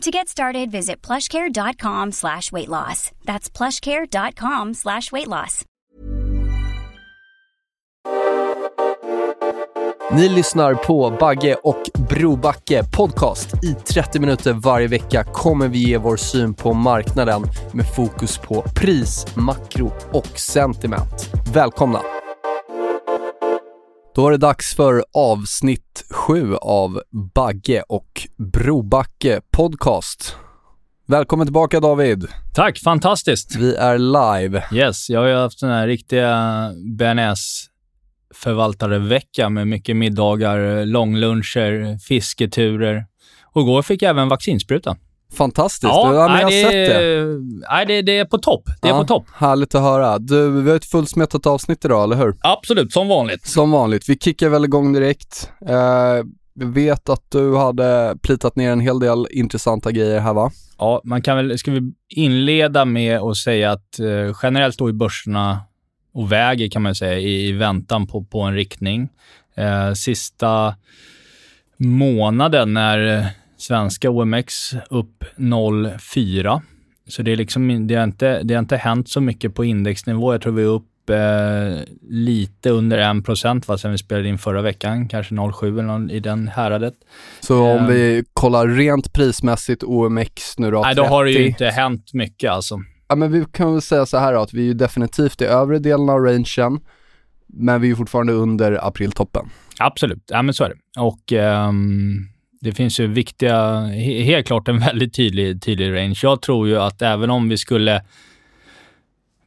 To get started, visit plushcare.com slash weight loss. That's plushcare.com slash weight loss. Ni lyssnar på Bagge och Brobacke podcast. I 30 minuter varje vecka kommer vi ge vår syn på marknaden med fokus på pris, makro och sentiment. Välkomna! Då är det dags för avsnitt 7 av Bagge och Brobacke podcast. Välkommen tillbaka David. Tack, fantastiskt. Vi är live. Yes, jag har ju haft den här riktiga bearnaise förvaltare-vecka med mycket middagar, långluncher, fisketurer. Och igår fick jag även vaccinsprutan. Fantastiskt. Ja, ja men jag har sett det. Nej, det, det är på topp. Det är ja, på topp. Härligt att höra. Du, vi har ett fullsmetat avsnitt idag, eller hur? Absolut, som vanligt. Som vanligt. Vi kickar väl igång direkt. Jag vet att du hade plitat ner en hel del intressanta grejer här, va? Ja, man kan väl, ska vi inleda med att säga att uh, generellt då i börserna och väger kan man säga i, i väntan på, på en riktning. Uh, sista månaden är svenska OMX upp 0,4. Så det, är liksom, det, har inte, det har inte hänt så mycket på indexnivå. Jag tror vi är upp eh, lite under 1 procent sen vi spelade in förra veckan. Kanske 0,7 eller någon, i den häradet. Så om vi kollar rent prismässigt OMX nu då? Nej, 30. då har det ju inte hänt mycket alltså. Ja, men vi kan väl säga så här då, att vi är ju definitivt i övre delen av rangen, men vi är fortfarande under apriltoppen. Absolut, ja men så är det. Och um, det finns ju viktiga, helt klart en väldigt tydlig, tydlig range. Jag tror ju att även om vi skulle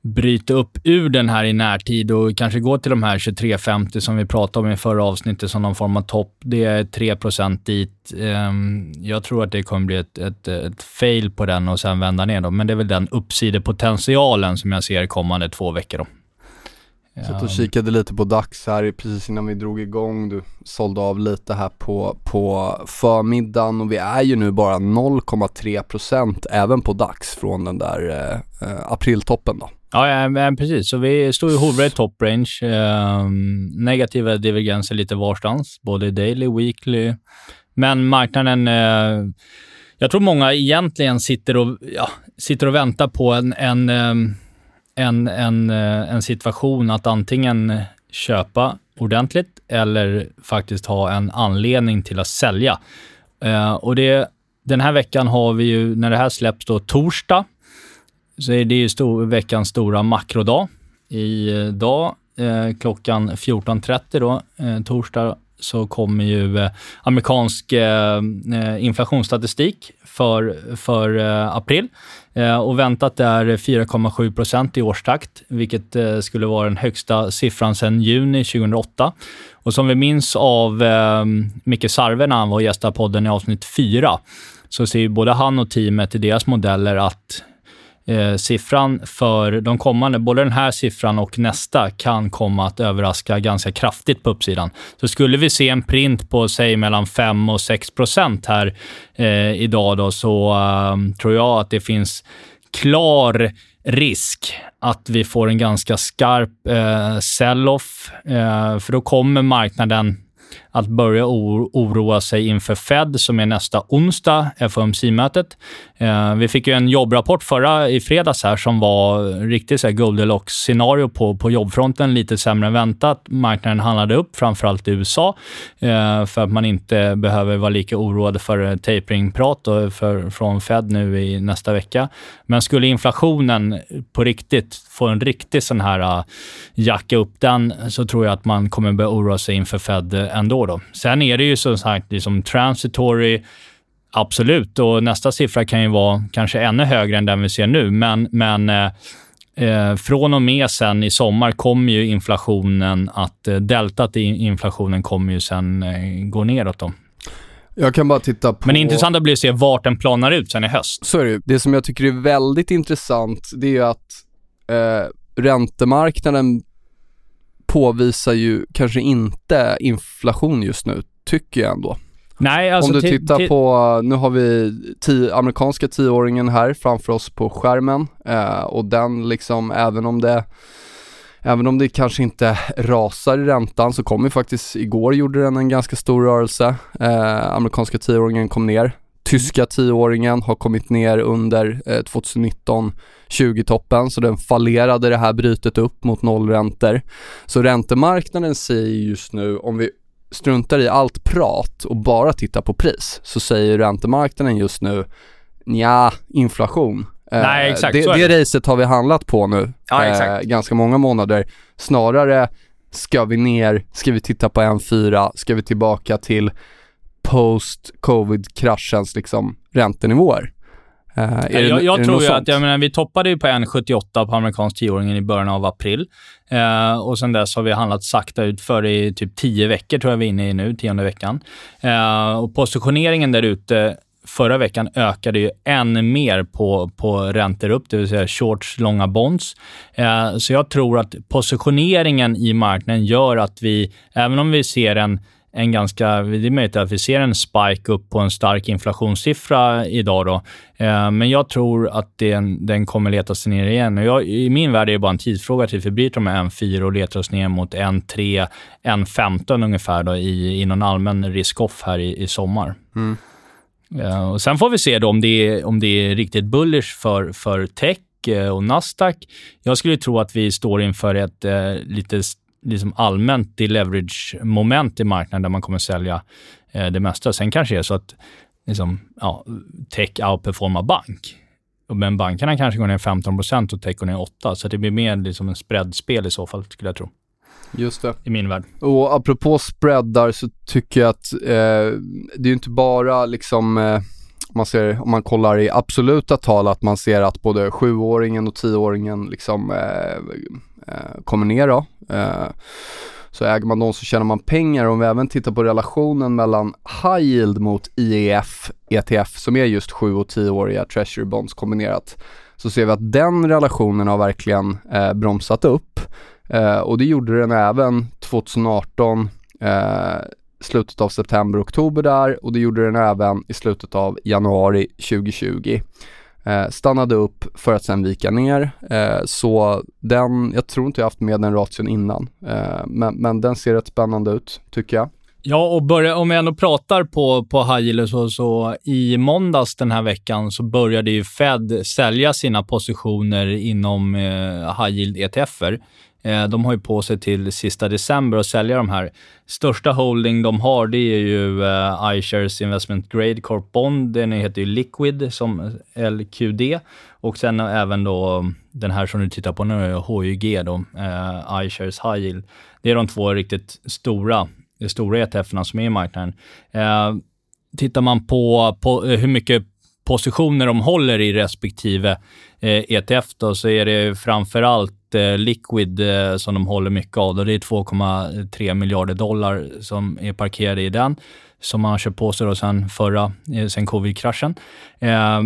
bryta upp ur den här i närtid och kanske gå till de här 23,50 som vi pratade om i förra avsnittet som någon form av topp. Det är 3% dit. Ehm, jag tror att det kommer bli ett, ett, ett fail på den och sen vända ner. Då. Men det är väl den uppsidepotentialen som jag ser kommande två veckor. Då. Satt och kikade lite på DAX här precis innan vi drog igång. Du sålde av lite här på, på förmiddagen och vi är ju nu bara 0,3% även på DAX från den där eh, eh apriltoppen då. Ja, ja, precis. Så vi står ju hovrar i top range. Eh, negativa divergenser lite varstans, både daily, weekly. Men marknaden eh, jag tror många egentligen sitter och, ja, sitter och väntar på en, en ehm, en, en, eh, en situation att antingen köpa ordentligt eller faktiskt ha en anledning till att sälja. Eh, och det, den här veckan har vi ju, när det här släpps då torsdag, så är det ju stor, veckans stora makrodag. Idag eh, eh, klockan 14.30 då, eh, torsdag, så kommer ju eh, amerikansk eh, eh inflationsstatistik för, för april. Eh, och väntat är 4,7 procent i årstakt, vilket eh, skulle vara den högsta siffran sedan juni 2008. Och som vi minns av eh, Micke Sarve när han var gästa podden i avsnitt 4, så ser både han och teamet i deras modeller att eh, siffran för de kommande, både den här siffran och nästa, kan komma att överraska ganska kraftigt på uppsidan. Så skulle vi se en print på, säg mellan 5 och 6 procent här eh, idag, då, så eh, tror jag att det finns klar risk att vi får en ganska skarp eh, sell-off, eh, för då kommer marknaden att börja oroa sig inför Fed, som är nästa onsdag, FOMC-mötet. Eh, vi fick ju en jobbrapport förra i fredags här som var riktigt så Goldilocks-scenario på, på jobbfronten. Lite sämre än väntat. Marknaden handlade upp, framförallt i USA, eh, för att man inte behöver vara lika oroad för tapering-prat från Fed nu i nästa vecka. Men skulle inflationen på riktigt få en riktig sån här uh, jacka upp den, så tror jag att man kommer börja oroa sig inför Fed ändå. Då. Sen är det ju som sagt liksom transitory, absolut. Och nästa siffra kan ju vara kanske ännu högre än den vi ser nu, men, men eh, Eh, från och med sen i sommar kommer ju inflationen att, eh, deltat i inflationen kommer ju sen eh, gå neråt då. Jag kan bara titta på... Men det intressanta blir att se vart den planar ut sen i höst. Så är det Det som jag tycker är väldigt intressant, det är att eh, räntemarknaden påvisar ju kanske inte inflation just nu, tycker jag ändå. Nej, alltså Om du tittar på, nu har vi tio, amerikanska tioåringen här framför oss på skärmen eh, och den liksom, även om det Även om det kanske inte rasar i räntan så kom ju faktiskt, igår gjorde den en ganska stor rörelse. Eh, amerikanska tioåringen kom ner. Tyska tioåringen har kommit ner under eh, 2019 20-toppen, så den fallerade det här brytet upp mot nollräntor. Så räntemarknaden säger just nu, om vi struntar i allt prat och bara tittar på pris, så säger räntemarknaden just nu, ja inflation. Nej, eh, exakt. Det, det racet har vi handlat på nu ja, eh, ganska många månader. Snarare ska vi ner, ska vi titta på en fyra, ska vi tillbaka till post-covid-kraschens liksom räntenivåer. Uh, jag, jag, jag tror ju att, jag menar, vi toppade ju på 1,78 på amerikansk tioåringen i början av april. Uh, och sen dess har vi handlat sakta ut för i typ 10 veckor, tror jag vi är inne i nu, tionde veckan. Uh, och positioneringen där ute förra veckan ökade ju än mer på, på räntor upp, det vill säga shorts, långa bonds. Eh, så jag tror att positioneringen i marknaden gör att vi, även om vi ser en en ganska, det är möjligt att vi ser en spike upp på en stark inflationssiffra idag. Då. Eh, men jag tror att den, den kommer leta sig ner igen. Och jag, I min värld är det bara en tidsfråga till vi bryter de här 1,4 och letar oss ner mot 1,3, 1,15 ungefär då, i, i någon allmän risk-off här i, i sommar. Mm. Uh, och sen får vi se då om det är, om det är riktigt bullish för, för tech uh, och Nasdaq. Jag skulle tro att vi står inför ett uh, lite liksom allmänt deleverage-moment i marknaden där man kommer sälja det mesta. Sen kanske det är så att liksom, ja, tech outperformar bank. Men bankerna kanske går ner 15% och tech går ner 8 så det blir mer liksom en spreadspel i så fall, skulle jag tro. Just det. I min värld. Och apropå spreadar så tycker jag att eh, det är inte bara liksom eh, man ser, om man kollar i absoluta tal, att man ser att både sjuåringen och tioåringen liksom eh, eh, kommer ner då. Eh, så äger man dem så tjänar man pengar. Om vi även tittar på relationen mellan high yield mot IEF, ETF, som är just 7 och 10-åriga treasury bonds kombinerat, så ser vi att den relationen har verkligen eh, bromsat upp. Eh, och det gjorde den även 2018, eh, slutet av september, oktober där och det gjorde den även i slutet av januari 2020. Eh, stannade upp för att sen vika ner. Eh, så den, jag tror inte jag haft med den ration innan, eh, men, men den ser rätt spännande ut tycker jag. Ja, och börja, om vi ändå pratar på, på high yield så, så i måndags den här veckan så började ju Fed sälja sina positioner inom eh, high yield ETFer. Eh, de har ju på sig till sista december att sälja de här. Största holding de har, det är ju eh, iShares Investment Grade Corp Bond. Den heter ju Liquid som eh, LQD. Och sen även då den här som du tittar på nu, HYG då, iShares High Yield. Det är de två riktigt stora, stora ETFerna som är i marknaden. Tittar man på, på hur mycket positioner de håller i respektive eh, ETF då, så är det framförallt Eh, liquid eh, som de håller mycket av. Det är 2,3 miljarder dollar som är parkerade i den som man har köpt på sig då sen förra, eh, sen covid-kraschen.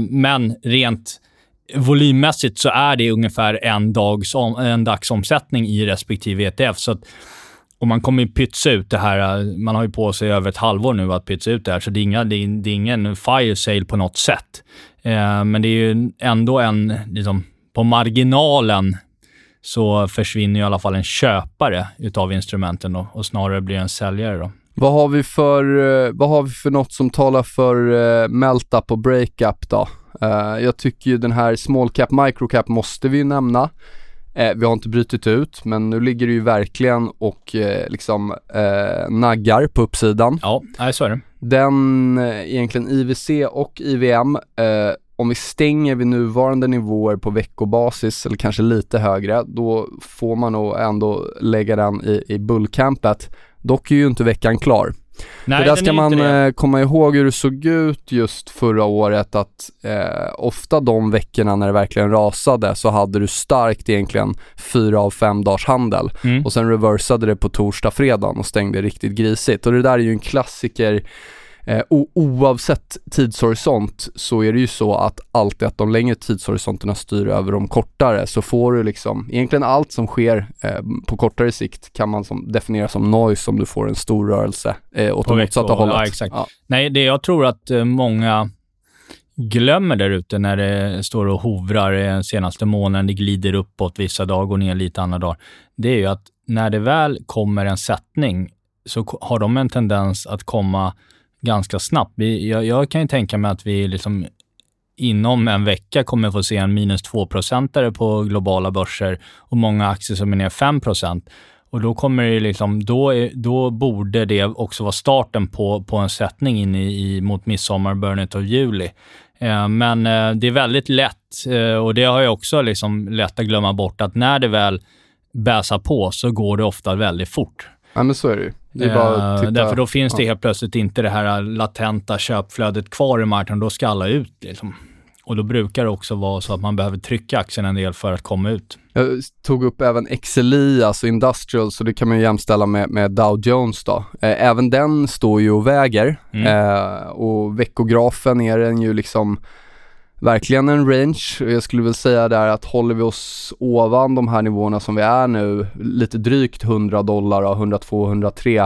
Men rent volymmässigt så är det ungefär en, dags om, en dagsomsättning i respektive ETF. Så att, och man kommer ju pytsa ut det här. Man har ju på sig över ett halvår nu att pytsa ut det här, så det är, inga, det är, det är ingen fire sale på något sätt. Eh, men det är ju ändå en, liksom, på marginalen så försvinner i alla fall en köpare utav instrumenten då, och snarare blir en säljare. Då. Vad har vi för, uh, vad har vi för något som talar för uh, melt-up och break-up då? Uh, jag tycker ju den här small cap, micro cap måste vi ju nämna. vi har inte brutit ut, men nu ligger det ju verkligen och liksom naggar på uppsidan. Ja, så är det. Den, egentligen IVC och IVM om vi stänger vid nuvarande nivåer på veckobasis eller kanske lite högre, då får man nog ändå lägga den i, i bullcampet. Dock är ju inte veckan klar. Nej, För där ska man eh, komma ihåg hur det såg ut just förra året att eh, ofta de veckorna när det verkligen rasade så hade du starkt egentligen fyra av fem dagars handel mm. och sen reversade det på torsdag, fredag och stängde riktigt grisigt och det där är ju en klassiker Eh, oavsett tidshorisont så är det ju så att alltid att de längre tidshorisonterna styr över de kortare så får du liksom, egentligen allt som sker eh, på kortare sikt kan man som, definiera som noise om du får en stor rörelse eh, åt det motsatta hållet. Ja, exakt. Ja. Nej, det jag tror att eh, många glömmer där ute när det står och hovrar den senaste månaden, det glider uppåt vissa dagar, går ner lite andra dagar. Det är ju att när det väl kommer en sättning så har de en tendens att komma ganska snabbt. Vi, jag, jag, kan ju tänka mig att vi liksom inom en vecka kommer få se en minus 2-procentare på globala börser och många aktier som är ner 5 och då, kommer det liksom, då, är, då borde det också vara starten på, på en sättning in i, i, mot midsommar, början av juli. Eh, men eh, det är väldigt lätt, eh, och det har jag också liksom lätt att glömma bort, att när det väl bäsar på så går det ofta väldigt fort. Ja, men så är det ju. Det är bara att titta. Därför då finns det helt plötsligt inte det här latenta köpflödet kvar i marknaden. Då ska alla ut. Liksom. Och då brukar det också vara så att man behöver trycka aktien en del för att komma ut. Jag tog upp även XLI, alltså Industrial, så det kan man jämställa med, med Dow Jones då. Eh, även den står ju och väger mm. eh, och veckografen är den ju liksom verkligen en range. Jag skulle väl säga där att håller vi oss ovan de här nivåerna som vi är nu, lite drygt 100 dollar, 102, 103,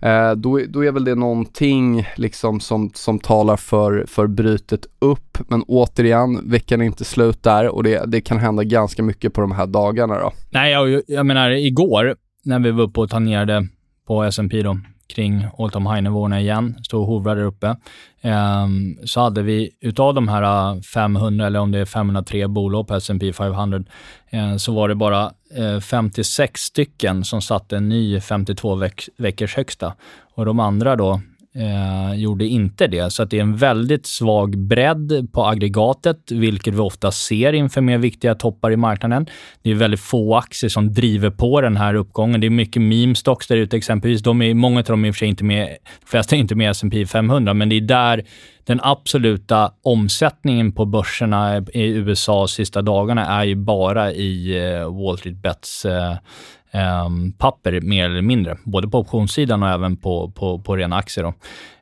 eh, då, då är väl det någonting liksom som, som talar för, för brytet upp. Men återigen, veckan är inte slut där och det, det kan hända ganska mycket på de här dagarna då. Nej, jag, jag menar igår när vi var uppe och tangerade på S&P då, kring all time high-nivåerna igen, stod och hovrade där uppe, ehm, så hade vi utav de här äh, 500, eller om det är 503 bolag på S&P 500, eh, så var det bara eh, 56 stycken som satte en ny 52 veck veckors högsta. Och de andra då, eh, gjorde inte det. Så att det är en väldigt svag bredd på aggregatet, vilket vi ofta ser inför mer viktiga toppar i marknaden. Det är väldigt få aktier som driver på den här uppgången. Det är mycket meme stocks där ute exempelvis. De är, många av dem är i och för sig inte med, de flesta är inte med i S&P 500, men det är där den absoluta omsättningen på börserna i USA sista dagarna är ju bara i eh, Wall Street Bets eh, ehm, papper mer eller mindre, både på optionssidan och även på, på, på rena aktier. Då.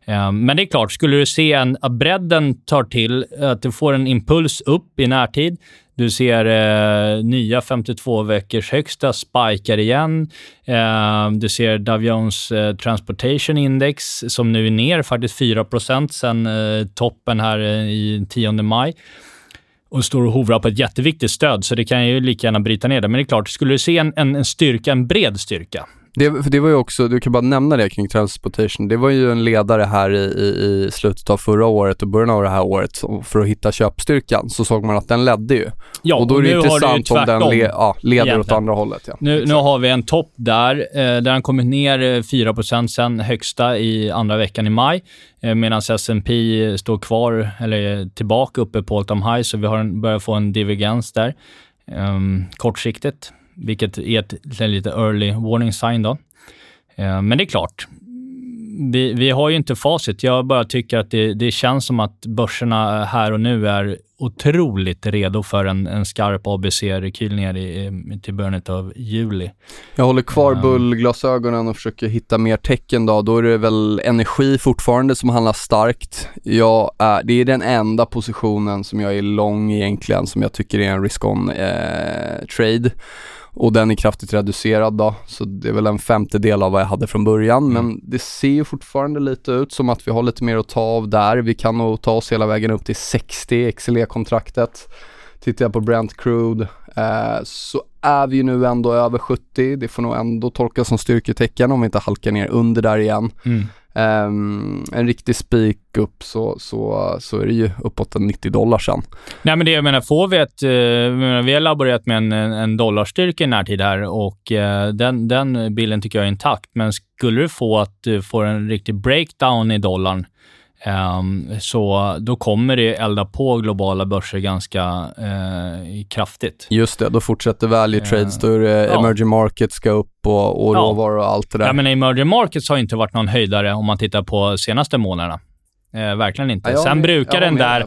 Ehm, men det är klart, skulle du se en, att bredden tar till, att du får en impuls upp i närtid, du ser eh, nya 52 veckors högsta spikar igen. Eh, du ser Dow Jones eh, Transportation Index som nu är ner faktiskt 4 sen eh, toppen här eh, i 10 maj och står och hovrar på ett jätteviktigt stöd, så det kan ju lika gärna bryta ner det. Men det är klart, skulle du se en, en, en styrka, en bred styrka, det, det var ju också, du kan bara nämna det kring transportation, det var ju en ledare här i, i, i slutet av förra året och början av det här året för att hitta köpstyrkan så såg man att den ledde ju. Ja, och då är det intressant om den le, ja, leder egentligen. åt andra hållet. Ja. Nu, nu har vi en topp där, eh, där den kommit ner 4 eh, sen högsta i andra veckan i maj, eh, medan S&P står kvar, eller tillbaka uppe på all time high, så vi har en, börjar få en divergens där. Um, kortsiktigt vilket är ett, lite early warning sign. Då. Eh, men det är klart, vi, vi har ju inte facit. Jag bara tycker att det, det känns som att börserna här och nu är otroligt redo för en, en skarp ABC-rekyl ner i, till början av juli. Jag håller kvar um, bullglasögonen och försöker hitta mer tecken då. Då är det väl energi fortfarande som handlar starkt. Jag är, det är den enda positionen som jag är lång egentligen, som jag tycker är en risk-on eh, och den är kraftigt reducerad då, så det är väl en femtedel av vad jag hade från början. Mm. Men det ser ju fortfarande lite ut som att vi har lite mer att ta av där. Vi kan nog ta oss hela vägen upp till 60 XLE-kontraktet. Tittar jag på Brent Crude eh, så är vi ju nu ändå över 70. Det får nog ändå tolkas som styrketecken om vi inte halkar ner under där igen. Mm. Um, en riktig spik upp så, så, så är det ju uppåt 90 dollar sen. Nej, men det jag menar, får vi ett... Uh, vi har laborerat med en, en dollarstyrka i närtid här och uh, den, den bilden tycker jag är intakt. Men skulle du få att du får en riktig breakdown i dollarn så då kommer det elda på globala börser ganska uh, kraftigt. Just det, då fortsätter value trades, då är det ja. emerging markets ska upp och, och råvaror och allt det där. Ja, men emerging markets har inte varit någon höjdare om man tittar på senaste månaderna. Eh, verkligen inte. Ja, sen, brukar den där,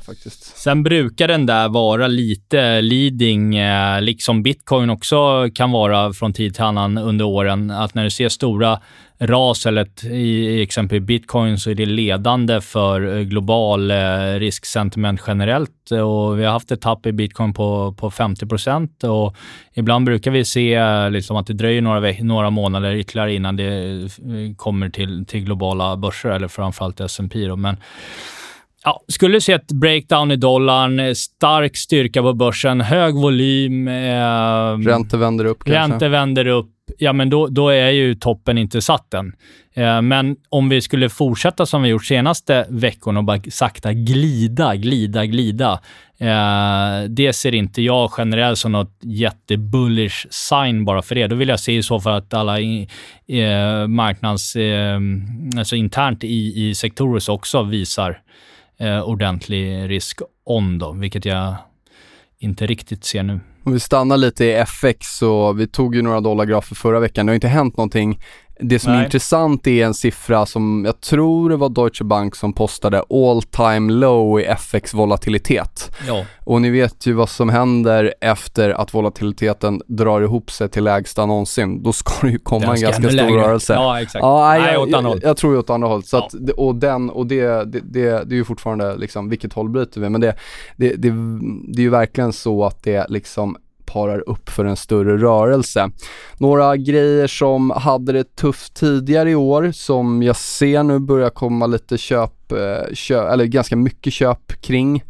sen brukar den där vara lite leading, eh, liksom bitcoin också kan vara från tid till annan under åren. Att när du ser stora ras eller ett, i, i exempel bitcoin så är det ledande för eh, global eh, risksentiment generellt. Och vi har haft ett tapp i bitcoin på, på 50 och ibland brukar vi se eh, liksom att det dröjer några, några månader ytterligare innan det eh, kommer till, till globala börser eller framförallt S&P. Men Ja, skulle se ett breakdown i dollarn, stark styrka på börsen, hög volym. Eh, räntor vänder upp kanske? Räntor vänder upp. Ja, men då, då är ju toppen inte satt än. Eh, men om vi skulle fortsätta som vi gjort senaste veckorna och bara sakta glida, glida, glida. Eh, det ser inte jag generellt som något jättebullish sign bara för det. Då vill jag se i så fall att alla i, eh, marknads... Eh, alltså internt i, i sektorer också visar eh, ordentlig risk on då, vilket jag inte riktigt ser nu. Om vi stannar lite i FX så vi tog ju några dollargrafer förra veckan. Det har inte hänt någonting det som Nej. är intressant är en siffra som jag tror det var Deutsche Bank som postade all time low i FX-volatilitet. Ja. Och ni vet ju vad som händer efter att volatiliteten drar ihop sig till lägsta någonsin. Då ska det ju komma en ganska stor längre. rörelse. Ja, exakt. Ja, nej, jag, jag, jag, jag tror ju åt andra hållet. Så ja. att, och den, och det, det, det, det är ju fortfarande liksom, vilket håll bryter vi? Men det, det, det, det är ju verkligen så att det liksom parar upp för en större rörelse. Några grejer som hade det tufft tidigare i år som jag ser nu börjar komma lite köp, eh, köp eller ganska mycket köp kring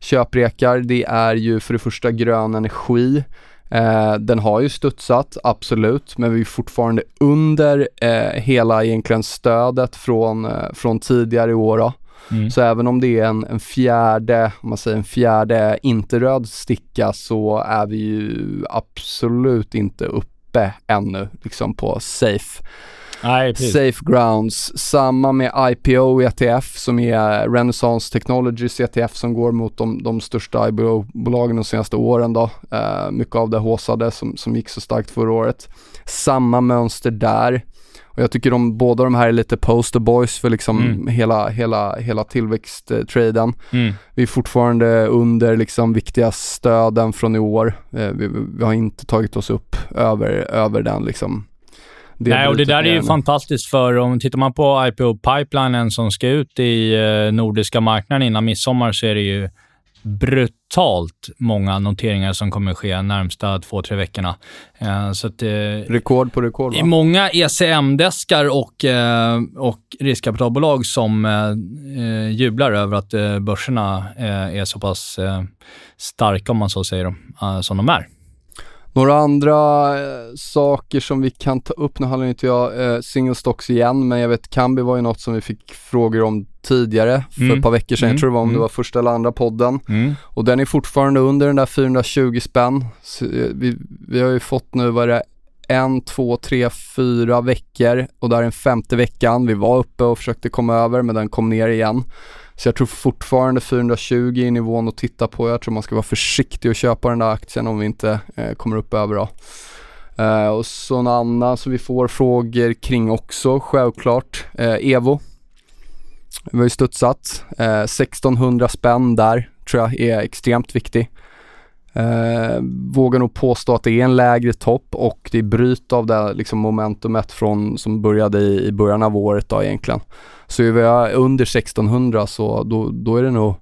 köprekar. Det är ju för det första grön energi. Eh, den har ju studsat, absolut, men vi är fortfarande under eh, hela egentligen stödet från, eh, från tidigare i år. Då. Mm. Så även om det är en, en fjärde, om man säger en fjärde inte röd sticka så är vi ju absolut inte uppe ännu liksom på safe. Nej, safe grounds. Samma med IPO ETF som är Renaissance Technologies ETF som går mot de, de största IPO-bolagen de senaste åren då. Uh, mycket av det håsade som, som gick så starkt förra året. Samma mönster där. Och jag tycker de, båda de här är lite poster boys för liksom mm. hela, hela, hela tillväxttraden. Mm. Vi är fortfarande under liksom viktiga stöden från i år. Eh, vi, vi, har inte tagit oss upp över, över den liksom. Det Nej, och det där är ju fantastiskt för om tittar man på IPO-pipelinen som ska ut i eh, nordiska marknaden innan midsommar så är det ju brutalt många noteringar som kommer ske närmsta två, tre veckorna. Eh, så att, eh, rekord på rekord, va? många ECM-deskar och, och riskkapitalbolag som jublar över att eh, börserna är så pass starka, om man så säger, som de är. Några andra eh, saker som vi kan ta upp, nu handlar inte jag eh, single stocks igen, men jag vet Kambi var ju något som vi fick frågor om tidigare för mm. ett par veckor sedan. Mm. Jag tror det var om mm. det var första eller andra podden. Mm. Och den är fortfarande under den där 420 spänn. Så, eh, vi, vi har ju fått nu, vad det, en, två, tre, fyra veckor och där är den femte veckan. Vi var uppe och försökte komma över men den kom ner igen. Så jag tror fortfarande 420 är nivån att titta på. Jag tror man ska vara försiktig och köpa den där aktien om vi inte eh, kommer upp över då. Eh, och så en annan som vi får frågor kring också, självklart. Eh, Evo. Vi har ju studsat. Eh, 1600 spänn där tror jag är extremt viktig. Eh, vågar nog påstå att det är en lägre topp och det är bryt av det liksom momentumet från, som började i, i början av året då egentligen. Så är vi under 1600 så då, då är det nog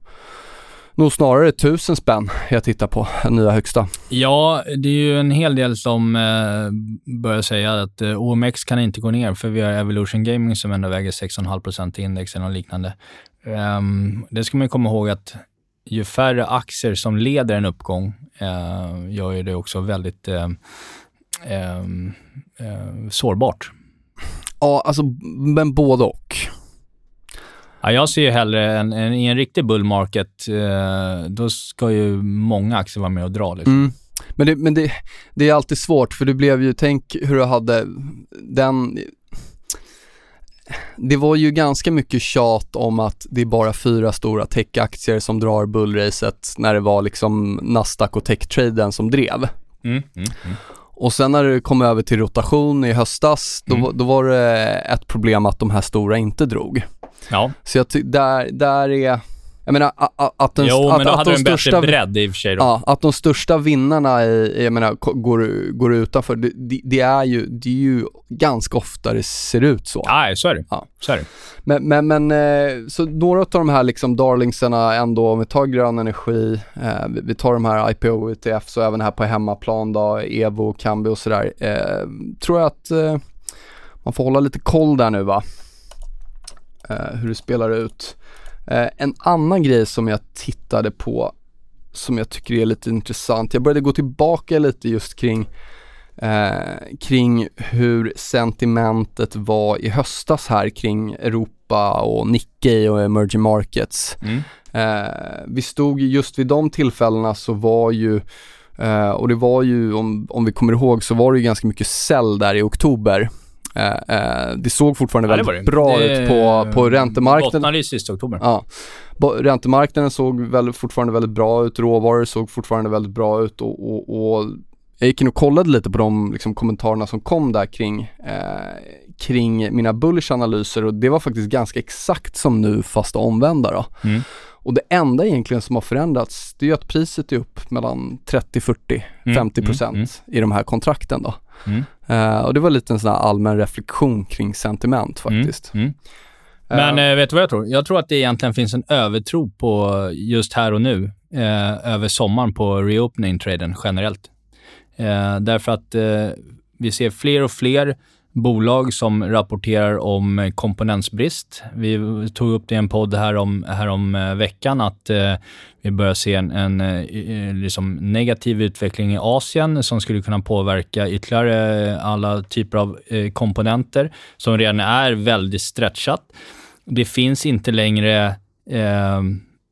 nog snarare tusen spänn jag tittar på, nya högsta. Ja, det är ju en hel del som eh, börjar säga att eh, OMX kan inte gå ner för vi har Evolution Gaming som ändå väger 6,5 i index eller liknande. Um, det ska man komma ihåg att ju färre aktier som leder en uppgång eh, gör ju det också väldigt eh, eh, eh sårbart. Ja, alltså, men både och. Ja, jag ser ju hellre en, en, i en riktig bull market, eh, då ska ju många aktier vara med och dra. Liksom. Mm. Men, det, men det, det är alltid svårt för det blev ju, tänk hur du hade den det var ju ganska mycket tjat om att det är bara fyra stora techaktier som drar bullracet när det var liksom Nasdaq och techtraden som drev. Mm, mm, mm. Och sen när det kom över till rotation i höstas, då, mm. då var det ett problem att de här stora inte drog. Ja. Så jag där, där är jag menar att, den, jo, att, men då att hade de största, bredd i och för sig då. Ja, att de största vinnarna i, jag menar, går, går utanför, det, det, är ju, det är ju ganska ofta det ser ut så. Ja, så är det. Ja. Så är det. Men, men, men eh, så några av de här liksom darlingsarna ändå, om vi tar grön energi, eh, vi tar de här IPO, och även här på hemmaplan då, Evo, Kambi och sådär, eh, tror jag att eh, man får hålla lite koll där nu va, hur det spelar ut. Eh, en annan grej som jag tittade på som jag tycker är lite intressant, jag började gå tillbaka lite just kring eh, kring hur sentimentet var i höstas här kring Europa och Nikkei och emerging markets. Mm. Eh, vi stod just vid de tillfällena så var ju Uh, och det var ju, om, om vi kommer ihåg, så var det ju ganska mycket sälj där i oktober. Eh, eh, det såg fortfarande ja, väldigt bra det, ut på, på räntemarknaden. Bottnade i sista oktober. Ja. Räntemarknaden såg väl, fortfarande väldigt bra ut, råvaror såg fortfarande väldigt bra ut och, och, och jag gick in och kollade lite på de liksom, kommentarerna som kom där kring, eh, kring mina bullish analyser och det var faktiskt ganska exakt som nu fast omvända då. Mm. Och det enda egentligen som har förändrats, det är att priset är upp mellan 30, 40, mm, 50 mm, procent mm, i de här kontrakten då. Uh, och det var lite en sån här allmän reflektion kring sentiment faktiskt. Mm, mm. Men uh, vet du vad jag tror? Jag tror att det egentligen finns en övertro på just här och nu, uh, över sommaren på reopening-traden generellt. därför att vi ser fler och fler bolag som rapporterar om eh, komponentsbrist. Vi tog upp det i en podd här om, här om eh, veckan att eh, vi börjar se en, en eh, liksom negativ utveckling i Asien som skulle kunna påverka ytterligare alla typer av eh, komponenter som redan är väldigt stretchat. Det finns inte längre eh,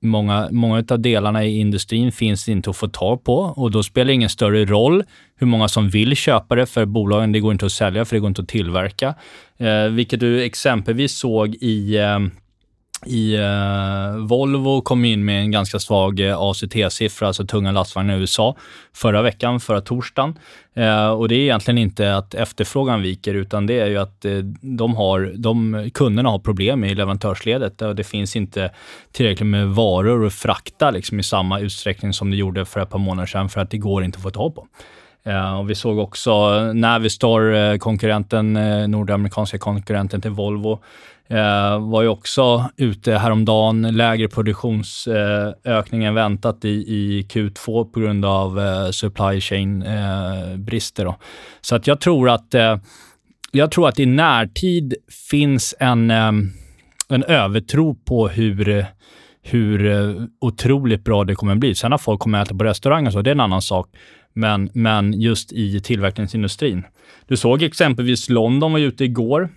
många, många av delarna i industrin finns inte att få tag på och då spelar det ingen större roll hur många som vill köpa det för bolagen. Det går inte att sälja för det går inte att tillverka. Eh, vilket du exempelvis såg i eh, i eh, Volvo kom in med en ganska svag eh, ACT-siffra, alltså tunga lastvagnar i USA, förra veckan, förra torsdagen. Eh, och det är egentligen inte att efterfrågan viker, utan det är ju att eh, de har, de, kunderna har problem i leverantörsledet och det finns inte tillräckligt med varor att frakta liksom, i samma utsträckning som det gjorde för ett par månader sedan, för att det går inte att få tag på. Uh, och vi såg också Navistar, uh, konkurrenten, uh, nordamerikanska konkurrenten till Volvo, Eh, var ju också ute häromdagen, lägre produktionsökning än väntat i, i Q2 på grund av eh, supply chain-brister. Eh, Så att jag tror att eh, jag tror att i närtid finns en, eh, en övertro på hur hur eh, otroligt bra det kommer att bli. Sen att folk kommer att äta på restaurang och så, det är en annan sak. Men, men just i tillverkningsindustrin. Du såg exempelvis London var ute igår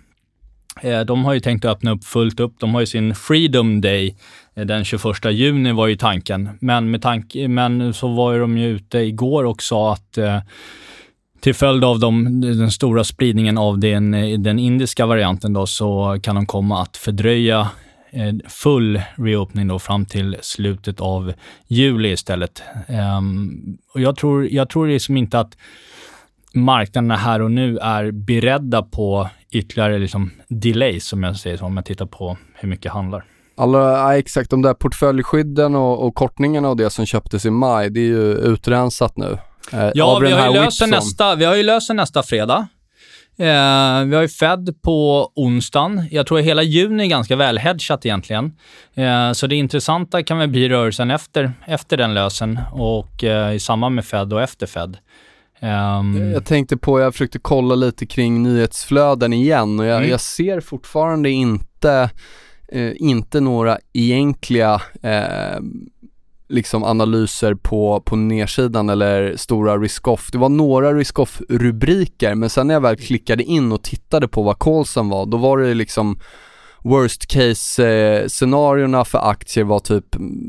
Eh, de har ju tänkt att öppna upp fullt upp. De har ju sin Freedom Day eh, den 21 juni var ju tanken. Men, med tanke, men så var de ju ute igår och sa att eh, till följd av de, den stora spridningen av den, eh, den indiska varianten då, så kan de komma att fördröja full reopening då fram till slutet av juli istället. Um, och jag tror, jag tror liksom inte att marknaderna här och nu är beredda på ytterligare liksom delays, som jag säger, om jag tittar på hur mycket handlar. Alla, exakt, de där portföljskydden och, och kortningarna och det som köptes i maj, det är ju utrensat nu. Eh, ja, vi har, ju löst nästa, vi har ju löst nästa fredag. Eh, vi har ju Fed på onsdagen. Jag tror att hela juni är ganska välhedgat egentligen. Eh, så det intressanta kan väl bli rörelsen efter, efter den lösen och eh, i samband med Fed och efter Fed. Um... Jag tänkte på, jag försökte kolla lite kring nyhetsflöden igen och jag, mm. jag ser fortfarande inte, eh, inte några egentliga eh, liksom analyser på, på nedsidan eller stora risk-off. Det var några risk-off-rubriker men sen när jag väl klickade in och tittade på vad callsen var, då var det liksom worst case scenarierna för aktier var typ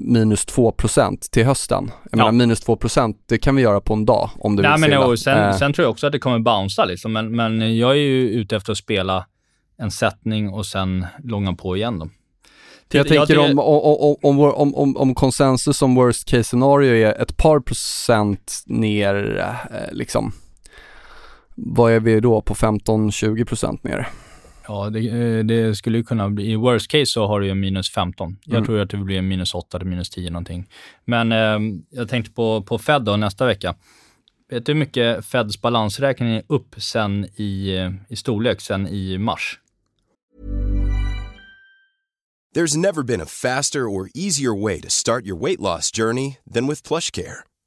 minus 2% till hösten. Jag ja. menar minus 2% det kan vi göra på en dag om du Nej, vill men och sen, eh. sen tror jag också att det kommer bouncea liksom, men, men jag är ju ute efter att spela en sättning och sen långa på igen. Till, jag tänker om, om, om, om, om, om konsensus som worst case scenario är ett par procent ner, eh, liksom, vad är vi då på 15-20 procent ner? Ja, det, eh, det, skulle kunna bli, i worst case så har du ju minus 15. Jag mm. tror att det blir minus 8 till minus 10 någonting. Men eh, jag tänkte på, på Fed då nästa vecka. Vet du hur mycket Feds balansräkning är upp sen i, eh, i storlek sen i mars? There's never been a faster or easier way to start your weight loss journey than with plush care.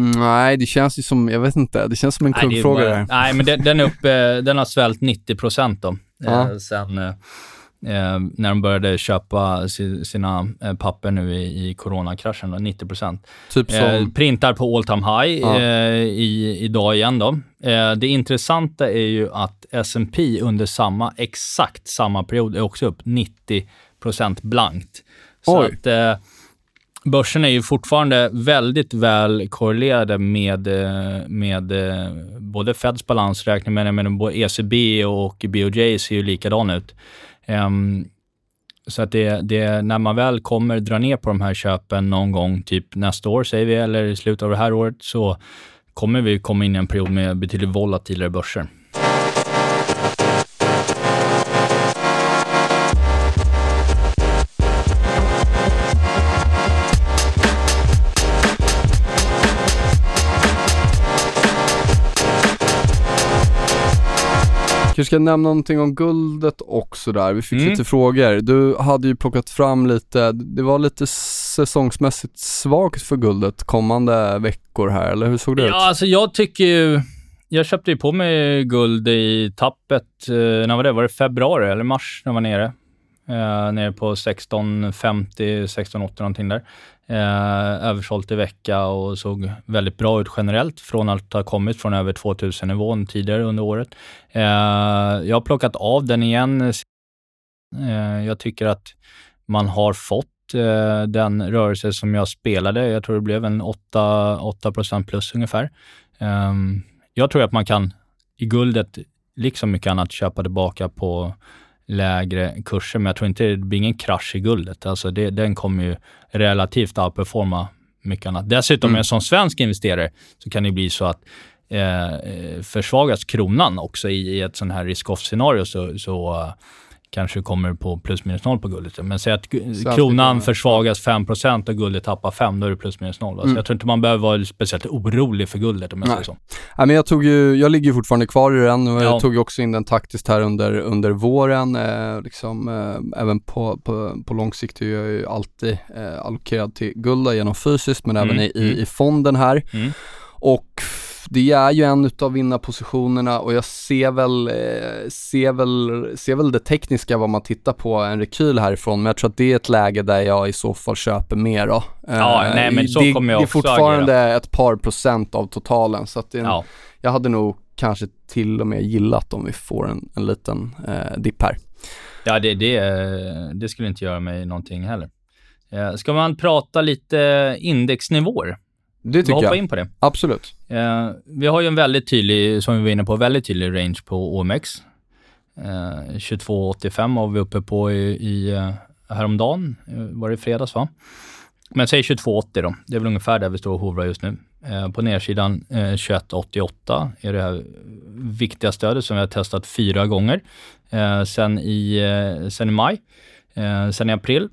Nej, det känns ju som, jag vet inte, det känns som en kuggfråga där. Nej, men den, den, upp, den har svällt 90 procent då. Ja. Eh, sen eh, eh, när de började köpa si, sina eh, papper nu i, i coronakraschen, då, 90 procent. Typ som... Eh, printar på all time high ja. Eh, i, idag igen då. det intressanta är ju att S&P under samma, exakt samma period är också upp 90 procent blankt. Så Oj. att börsen är ju fortfarande väldigt väl korrelerade med, eh, med eh, både Feds balansräkning, men jag menar både ECB och BOJ ser ju likadan ut. Um, så att det, det, när man väl kommer dra ner på de här köpen någon gång, typ nästa år säger vi, eller i slutet av det här året, så kommer vi komma in i en period med betydligt volatilare börser. Kanske ska nämna någonting om guldet också där. Vi fick mm. lite frågor. Du hade ju plockat fram lite, det var lite säsongsmässigt svagt för guldet kommande veckor här, eller hur såg det ja, ut? Ja, alltså jag tycker ju, jag köpte ju på mig guld i tappet, eh, när var det? Var det februari eller mars när jag var nere? Eh, nere på 1650, 1680 någonting där. Eh, översålt i vecka och såg väldigt bra ut generellt från att ha kommit från över 2000 nivån tidigare under året. Eh, jag har plockat av den igen. Eh, jag tycker att man har fått eh, den rörelse som jag spelade. Jag tror det blev en 8, 8% plus ungefär. Eh, jag tror att man kan i guldet, liksom mycket annat, köpa tillbaka på lägre kurser, men jag tror inte det blir ingen krasch i guldet. Alltså det, den kommer ju relativt outperforma mycket annat. Dessutom, mm. som svensk investerare, så kan det bli så att eh, försvagas kronan också i, i ett sånt här risk-off-scenario, så, så kanske kommer på plus minus noll på guldet. Men säg att kronan försvagas 5% och guldet tappar 5 då är det plus minus noll. Mm. Så jag tror inte man behöver vara speciellt orolig för guldet om jag säger så. Nej, men jag tog ju, jag ligger fortfarande kvar i den och ja. jag tog också in den taktiskt här under, under våren. Eh, liksom, eh, även på, på, på lång sikt är jag ju alltid eh, allokerad till guld genom fysiskt men mm. även i, i, i fonden här. Mm. Och det är ju en utav vinnarpositionerna och jag ser väl, eh, ser väl, ser väl det tekniska vad man tittar på en rekyl härifrån, men jag tror att det är ett läge där jag i så fall köper mer då. Ja, eh, nej men så det, kommer jag Det är fortfarande agera. ett par procent av totalen, så att det, ja. jag hade nog kanske till och med gillat om vi får en, en liten eh, dipp här. Ja, det, det, det skulle inte göra mig någonting heller. Ska man prata lite indexnivåer? Det tycker jag. in på det. Absolut. Eh, vi har ju en väldigt tydlig, som vi var inne på, väldigt tydlig range på OMX. Eh, 22,85 var vi uppe på i, i eh, häromdagen, eh, var det i fredags va? Men säg 22,80 då. Det är väl ungefär där vi står och hovrar just nu. Eh, på nedsidan eh, 21,88 är det här viktiga stödet som vi har testat fyra gånger eh, sen, i, eh, sen i maj, eh, sen i april.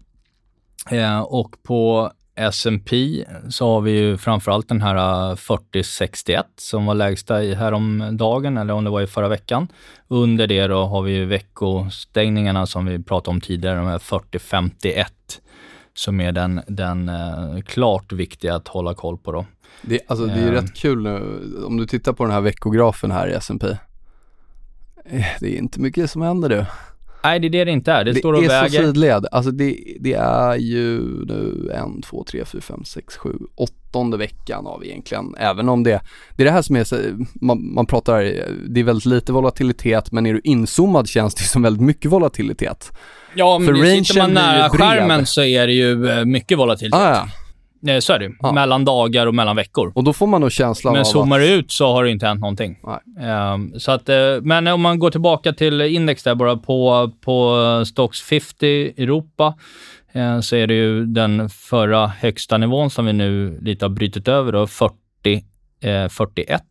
Eh, och på S&P så har vi ju framförallt den här 4061 som var lägsta i häromdagen eller om det var i förra veckan. Under det då har vi ju veckostängningarna som vi pratade om tidigare, de här 4051 som är den, den eh, klart viktiga att hålla koll på då. Det, alltså, det är ju Eh. rätt kul nu, om du tittar på den här veckografen här i S&P eh, Det är inte mycket som händer du. Nej, det är det det inte är. Det, Det står och är så väger. sidled. Alltså det, det är ju nu en, två, tre, fyra, fem, sex, sju, åttonde veckan av egentligen. Även om det, det är det här som är man, man pratar, det är väldigt lite volatilitet men är du inzoomad känns det som väldigt mycket volatilitet. Ja, men För det sitter man nära skärmen så är det ju eh, mycket volatilitet. Ah, ja. Eh, Så är det. Ja. Mellan dagar och mellan veckor. Och då får man nog känslan Men av zoomar att, ut så har det inte hänt någonting. Nej. Ehm, så att, eh, men om man går tillbaka till index där bara på, på Stocks 50 Europa eh, så är det ju den förra högsta nivån som vi nu lite har brutit över då, 40, eh, 41.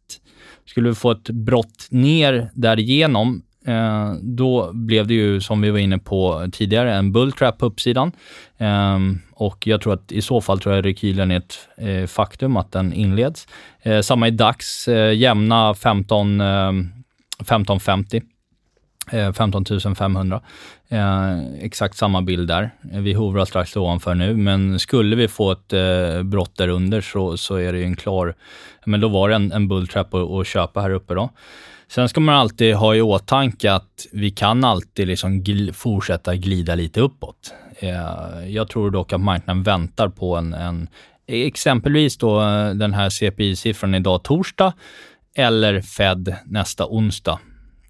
Skulle vi få ett brott ner därigenom Eh, då blev det ju, som vi var inne på tidigare, en bulltrap på uppsidan. Eh, och jag tror att i så fall tror jag rekylen är ett eh, faktum att den inleds. Eh, samma i DAX, eh, jämna 15, eh, 1550. 15 500. Eh, exakt samma bild där. Eh, vi hovrar strax ovanför nu, men skulle vi få ett eh, brott där under så, så är det ju en klar... Men då var det en, en bulltrap att, att köpa här uppe då. Sen ska man alltid ha i åtanke att vi kan alltid liksom gl fortsätta glida lite uppåt. Eh, jag tror dock att marknaden väntar på en, en exempelvis då eh, den här CPI-siffran idag torsdag eller Fed nästa onsdag.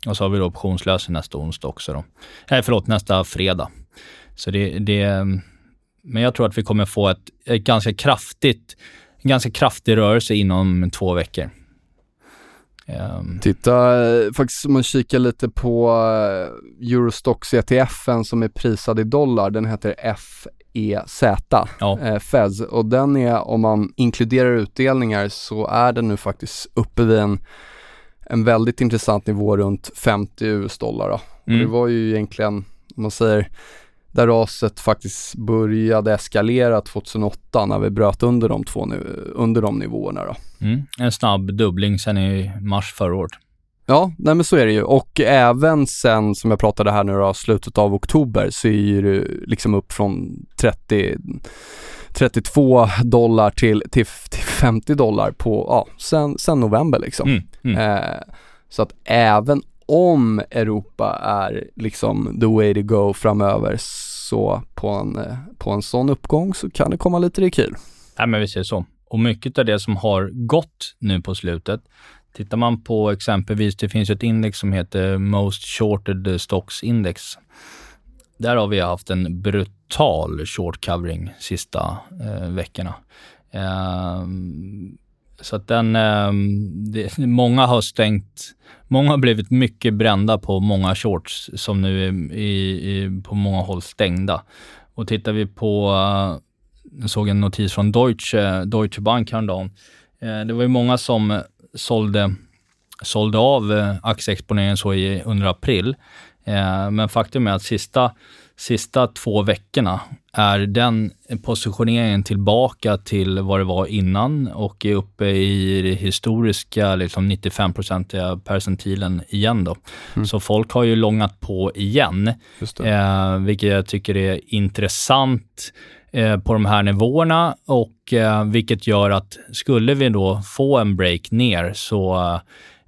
Och så har vi då optionslösen nästa onsdag också då. Nej förlåt, nästa fredag. Så det, det, men jag tror att vi kommer få ett, ett ganska kraftigt, en ganska kraftig rörelse inom två veckor. Um, Titta, eh, faktiskt om man kikar lite på eh, Eurostox ETFen som är prisad i dollar, den heter FEZ, Ja. eh, FEZ och den är, om man inkluderar utdelningar så är den nu faktiskt uppe vid en, en väldigt intressant nivå runt 50 US-dollar då. Och Mm. det var ju egentligen, om man säger, där raset faktiskt började eskalera 2008 när vi bröt under de, två, under de nivåerna då. mm, en snabb dubbling sen i mars förra året. Ja, nej men så är det ju och även sen som jag pratade här nu då, slutet av oktober så är det liksom upp från 30 32 dollar till, till, till 50 dollar på, ja, sen, sen november liksom. Mm, mm. Eh, så att även om Europa är liksom the way to go framöver så på en, på en sån uppgång så kan det komma lite rekyl. Nej, men vi ser så. Och mycket av det som har gått nu på slutet, tittar man på exempelvis, det finns ett index som heter Most Shorted Stocks Index. Där har vi haft en brutal short covering sista eh, veckorna. Eh, så att den, ehm, det, många har stängt, många har blivit mycket brända på många shorts som nu är i, i, på många håll stängda. Och tittar vi på eh, jag såg en notis från Deutsche, Deutsche Bank häromdagen. Eh, det var ju många som sålde, sålde av eh, aktieexponeringen så i, under april. Eh, men faktum är att sista, sista två veckorna är den positioneringen tillbaka till vad det var innan och är uppe i det historiska liksom 95-procentiga percentilen igen. Då. Så folk har ju långat på igen, eh, vilket jag tycker är intressant eh, på de här nivåerna och eh, vilket gör att skulle vi då få en break ner så,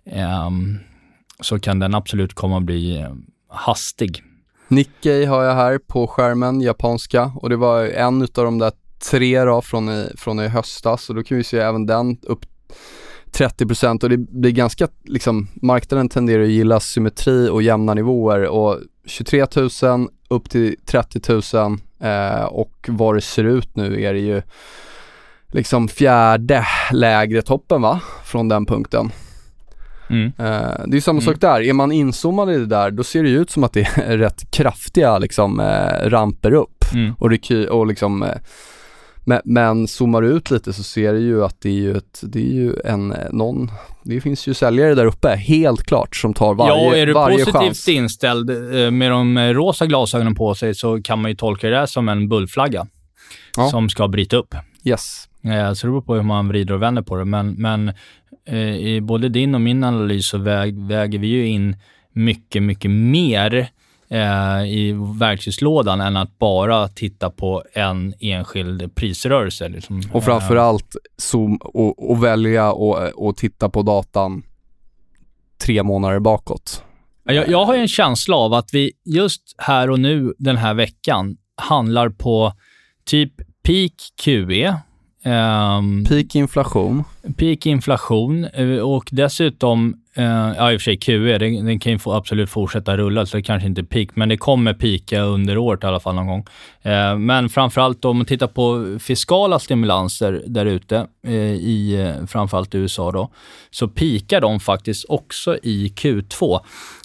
eh, ehm, så kan den absolut komma att bli eh, hastig. Nikkei har jag här på skärmen, japanska och det var en utav de där tre då från i, från i höstas och då kan vi se även den upp 30% och det blir ganska, liksom, marknaden tenderar att gilla symmetri och jämna nivåer och 23 000 upp till 30 000 eh, och vad det ser ut nu är det ju liksom fjärde lägre toppen va, från den punkten. Mm. Uh, det är samma mm. sak där, är man inzoomad i det där då ser det ut som att det är rätt kraftiga liksom uh, ramper upp mm. och, och liksom uh, men, men zoomar du ut lite så ser du ju att det är ju, ett, det är ju en, någon, det finns ju säljare där uppe, helt klart, som tar varje chans. Ja, är du positivt chans. inställd med de rosa glasögonen på sig så kan man ju tolka det som en bullflagga ja. som ska bryta upp. Yes. Så det beror på hur man vrider och vänder på det, men, men eh, i både din och min analys så väg, väger vi ju in mycket, mycket mer eh, i verktygslådan än att bara titta på en enskild prisrörelse. Liksom. Och framförallt zoom och, och välja och, och titta på datan tre månader bakåt. Jag, jag har ju en känsla av att vi just här och nu den här veckan handlar på typ peak QE, Um, peak inflation. Peak inflation eh, och dessutom, uh, ja i och för sig QE, den, den kan ju få absolut fortsätta rulla, så det kanske inte är peak, men det kommer pika under året i alla fall någon gång. Uh, men framförallt om man tittar på fiskala stimulanser där ute, uh, i framförallt USA då, så pikar de faktiskt också i Q2.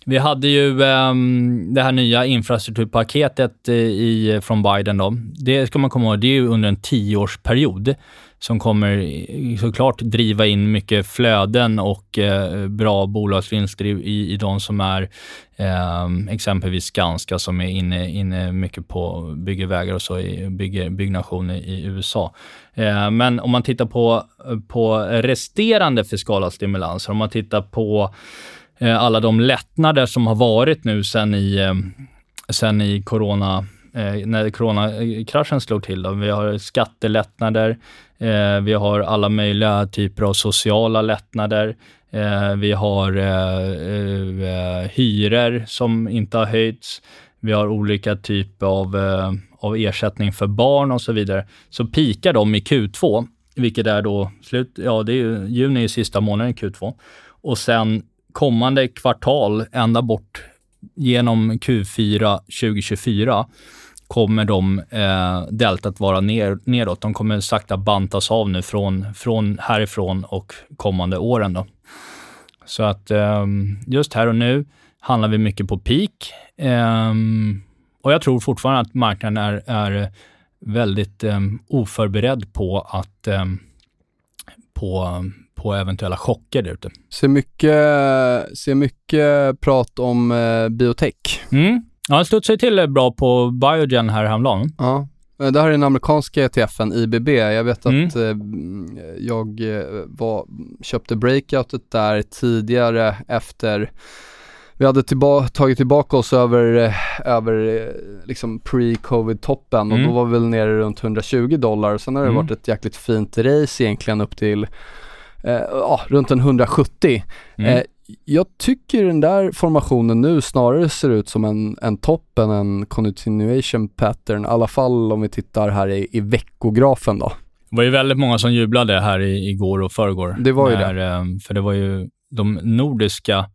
Vi hade ju um, det här nya infrastrukturpaketet i, från Biden. Då. Det ska man komma ihåg, det är under en tioårsperiod som kommer såklart driva in mycket flöden och eh, bra bolagsvinster i, i de som är eh, exempelvis Skanska som är inne, inne mycket på bygger vägar och så, i bygger, byggnation i, i USA. Eh, men om man tittar på, på resterande fiskala stimulanser, om man tittar på Eh, alla de lättnader som har varit nu sen i, eh, sen i corona, eh, när coronakraschen slog till. Då. Vi har skattelättnader, Eh, vi har alla möjliga typer av sociala lättnader. Eh, vi har eh, hyror som inte har höjts. Vi har olika typer av, av ersättning för barn och så vidare. Så pikar de i Q2, vilket är då slut, ja det är ju, juni är sista månaden i Q2. Och sen kommande kvartal, ända bort genom Q4 2024, kommer de eh, deltat vara ner, nedåt. De kommer sakta bantas av nu från, från härifrån och kommande åren. Då. Så att eh, just här och nu handlar vi mycket på peak. Eh, och jag tror fortfarande att marknaden är, är väldigt eh, oförberedd på att eh, på på eventuella chocker där ute. Ser mycket, ser mycket prat om eh, biotech. Mm. Ja, han studsade till bra på Biogen här häromdagen. Ja. Eh, det här är den amerikanska ETFen IBB. Jag vet mm. att eh, jag eh, var, köpte breakoutet där tidigare efter vi hade tillba tagit tillbaka oss över, eh, över liksom pre-covid-toppen och mm. då var vi väl nere runt 120 dollar. Sen har det mm. varit ett jäkligt fint race egentligen upp till eh, ja, runt en 170. Mm. Eh, jag tycker den där formationen nu snarare ser ut som en, en topp än en continuation pattern, i alla fall om vi tittar här i, i veckografen då. Det var ju väldigt många som jublade här i, igår och förrgår. Det var ju när, det. Eh, för det var ju de nordiska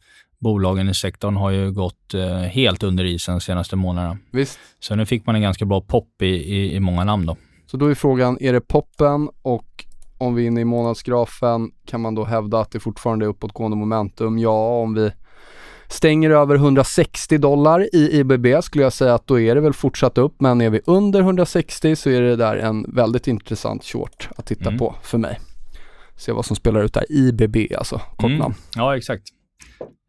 bolagen i sektorn har ju gått eh, helt under isen de senaste månaderna. Visst. Så nu fick man en ganska bra pop i, i, i många namn då. Så då är frågan, är det poppen och om vi är inne i månadsgrafen kan man då hävda att det fortfarande är uppåtgående momentum. Ja, om vi stänger över 160 dollar i IBB skulle jag säga att då är det väl fortsatt upp men är vi under 160 så är det där en väldigt intressant short att titta mm. på för mig. Se vad som spelar ut där. IBB alltså, kort mm. namn. Ja, exakt.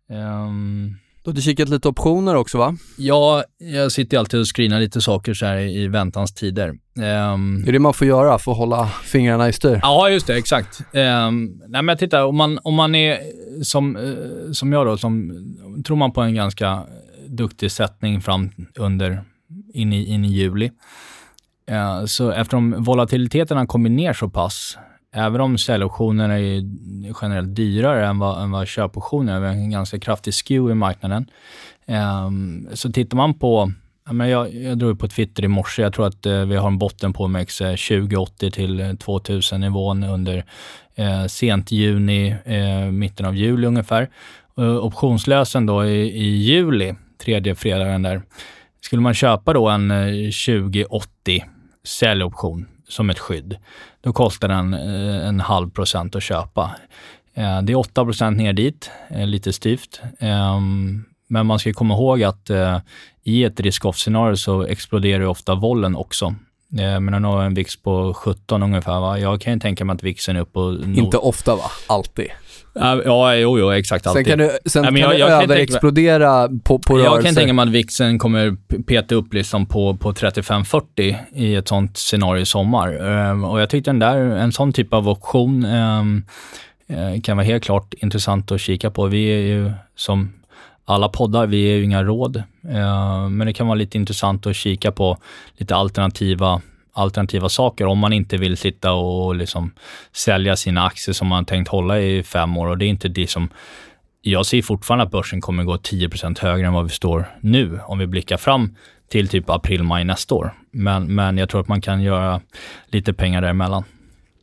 Um... Du har kikat lite optioner också va? Ja, jag sitter alltid och screenar lite saker så här i väntans tider. Um, det är det man får göra för att hålla fingrarna i styr? Ja, just det. Exakt. Um, nej, men titta, om man, om man är som, uh, som jag då, som, tror man på en ganska duktig sättning fram under, in i, in i juli. Uh, så eftersom volatiliteten har kommit ner så pass, även om säljoptionerna är generellt dyrare än vad, än vad köpoptioner, vi har en ganska kraftig skew i marknaden. Um, så tittar man på jag, jag drog på Twitter i morse. Jag tror att eh, vi har en botten på OMX 2080 eh, till eh, 2000 nivån under eh, sent juni, eh, mitten av juli ungefär. Optionslösen då i, i juli, tredje fredagen där. Skulle man köpa då en 2080 säljoption som ett skydd. Då kostar den eh, en halv procent att köpa. Eh, det är 8 procent ner dit, eh, lite styvt. Ehm, men man ska komma ihåg att i ett risk-off-scenario så exploderar ju ofta vollen också. Men den har en VIX på 17 ungefär. Va? Jag kan ju tänka mig att VIXen är upp på... Inte ofta va? Alltid? Ja, jo, jo, exakt alltid. Sen kan du, sen Nej, kan jag, jag överexplodera tänka, på, på rörelse. Jag kan tänka mig att VIXen kommer peta upp liksom på, på 35-40 i ett sånt scenario i sommar. Um, och jag tyckte den där, en sån typ av option um, kan vara helt klart intressant att kika på. Vi är ju som alla poddar, vi är ju inga råd, uh, men det kan vara lite intressant att kika på lite alternativa alternativa saker om man inte vill sitta och liksom sälja sina aktier som man tänkt hålla i fem år. Och det är inte det som... Jag ser fortfarande att börsen kommer gå 10% högre än vad vi står nu om vi blickar fram till typ april, maj nästa år. Men, men jag tror att man kan göra lite pengar däremellan.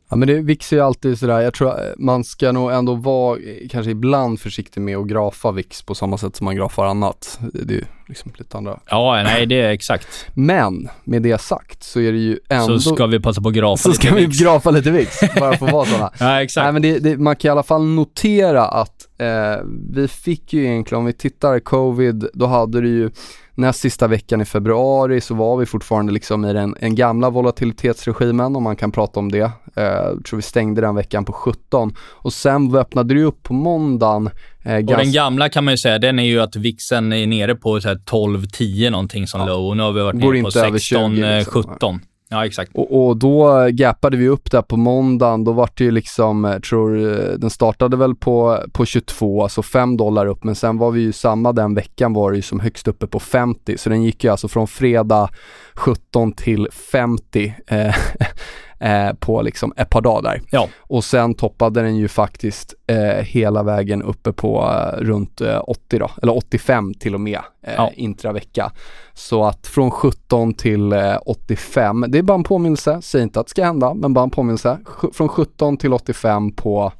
Ja men det, VIX är ju alltid sådär, jag tror man ska nog ändå vara kanske ibland försiktig med att grafa VIX på samma sätt som man grafar annat. Det är ju liksom lite andra. Ja, nej det är exakt. Men med det sagt så är det ju ändå... Så ska vi passa på att grafa så lite ska vi grafa lite VIX, bara för att vara sådana. ja, exakt. Nej men det, det, man kan i alla fall notera att eh, vi fick ju egentligen, om vi tittar covid, då hade det ju näst sista veckan i februari så var vi fortfarande liksom i den en gamla volatilitetsregimen om man kan prata om det. Eh, jag tror vi stängde den veckan på 17 och sen öppnade det upp på måndagen. Eh, och den gamla kan man ju säga, den är ju att vixen är nere på 12-10 någonting som ja. low och nu har vi varit nere på 16-17. Ja, exakt. Och, och, då gapade vi upp där på måndagen, då var det ju liksom, eh, tror eh, den startade väl på, på 22, alltså 5 dollar upp, men sen var vi ju samma den veckan var det ju som högst uppe på 50, så den gick ju alltså från fredag 17 till 50. Eh, eh, på liksom ett par dagar där. Ja. Och sen toppade den ju faktiskt eh, hela vägen uppe på eh, runt 80 eh, då, eller 85 till och med eh, ja. intravecka. Så att från 17 till 85, det är bara en påminnelse, säg inte att det ska hända, men bara en påminnelse. Från 17 till 85 på,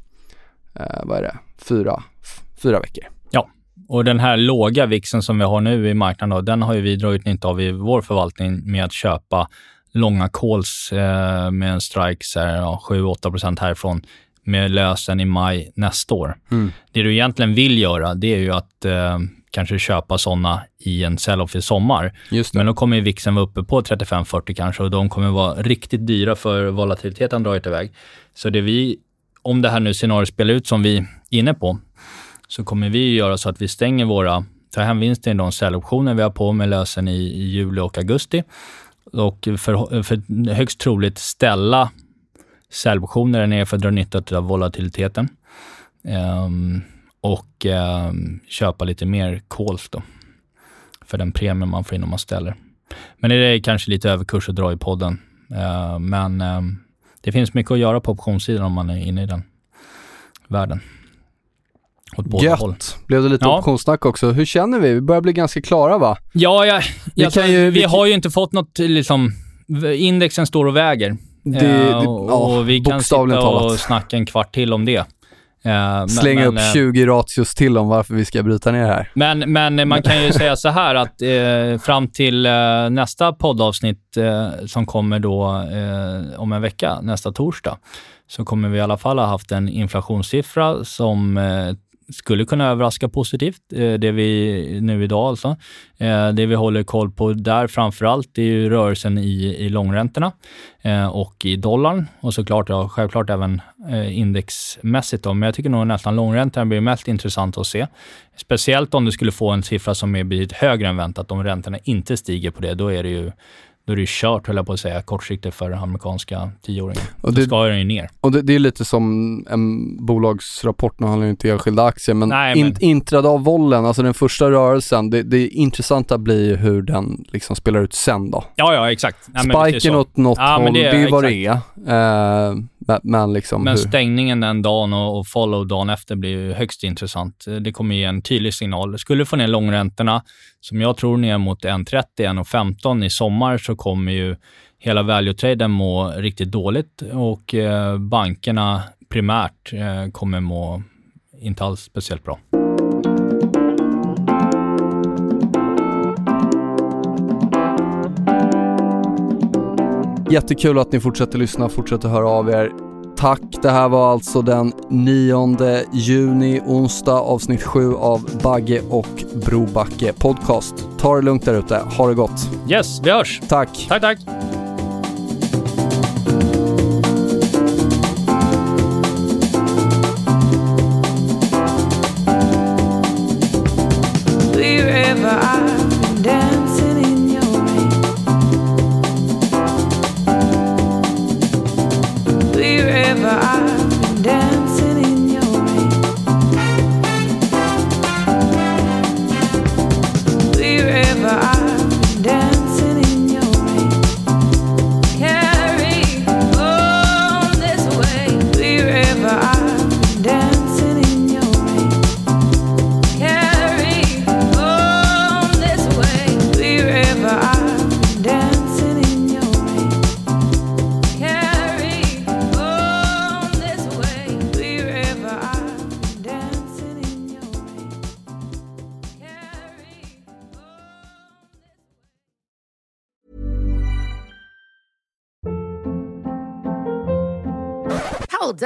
vad är det, fyra, fyra veckor. Ja, och den här låga vixen som vi har nu i marknaden, då, den har ju vi dragit nytta av i vår förvaltning med att köpa långa calls eh, med en strike ja, 7-8% härifrån med lösen i maj nästa år. Mm. Det du egentligen vill göra, det är ju att eh, kanske köpa sådana i en sell-off i sommar. Men då kommer VIXen vara uppe på 35-40 kanske och de kommer vara riktigt dyra för volatiliteten dragit iväg. Så det vi, om det här nu scenariot spelar ut som vi är inne på, så kommer vi göra så att vi stänger våra, ta hem vinsten i de säljoptioner vi har på med lösen i, i juli och augusti och för, för högst troligt ställa säljoptioner där nere för att dra nytta av volatiliteten. Um, och um, köpa lite mer calls då, för den premien man får in om man ställer. Men det är kanske lite överkurs att dra i podden. Uh, men um, det finns mycket att göra på optionssidan om man är inne i den världen. Åt båda Gött. håll. Blev det lite ja. optionssnack också. Hur känner vi? Vi börjar bli ganska klara va? Ja, ja vi, alltså, ju, vi, vi har ju inte fått något liksom, indexen står och väger. Det, det, uh, och, ja, vi kan sitta och talat. snacka en kvart till om det. Uh, Slänga upp 20 uh, ratios till om varför vi ska bryta ner här. Men, men man kan ju säga så här att uh, fram till nästa poddavsnitt som kommer då om en vecka, nästa torsdag, så kommer vi i alla fall ha haft en inflationssiffra som skulle kunna överraska positivt, eh, det vi nu idag alltså. Eh, det vi håller koll på där framför allt är ju rörelsen i, i långräntorna eh, och i dollarn och såklart, ja, självklart även indexmässigt. Då. Men jag tycker nog nästan långräntorna blir mest intressant att se. Speciellt om du skulle få en siffra som är betydligt högre än väntat. Om räntorna inte stiger på det, då är det ju då är det ju kört, höll jag på att säga, kortsiktigt för amerikanska tioåringen. Och det, då ska den ju ner. Och det, det, är lite som en bolagsrapport, nu handlar det inte enskilda aktier, men, Nej, men... intradag-vollen, alltså den första rörelsen, det, det intressanta blir hur den liksom spelar ut sen då. Ja, ja, exakt. Nej, Spiken åt något ja, håll, det är, är vad det är. Uh, men, liksom men stängningen den dagen och, och follow dagen efter blir ju högst intressant. Det kommer ge en tydlig signal. Skulle få ner långräntorna, som jag tror ner mot 1,30, 1,15 i sommar, så kommer ju hela value-traden må riktigt dåligt och eh, bankerna primärt eh, kommer må inte alls speciellt bra. Jättekul att ni fortsätter lyssna, fortsätter höra av er. Tack, det här var alltså den 9 juni, onsdag, avsnitt 7 av Bagge och Brobacke podcast. Ta det lugnt där ute, ha det gott. Yes, vi hörs. Tack. Tack, tack.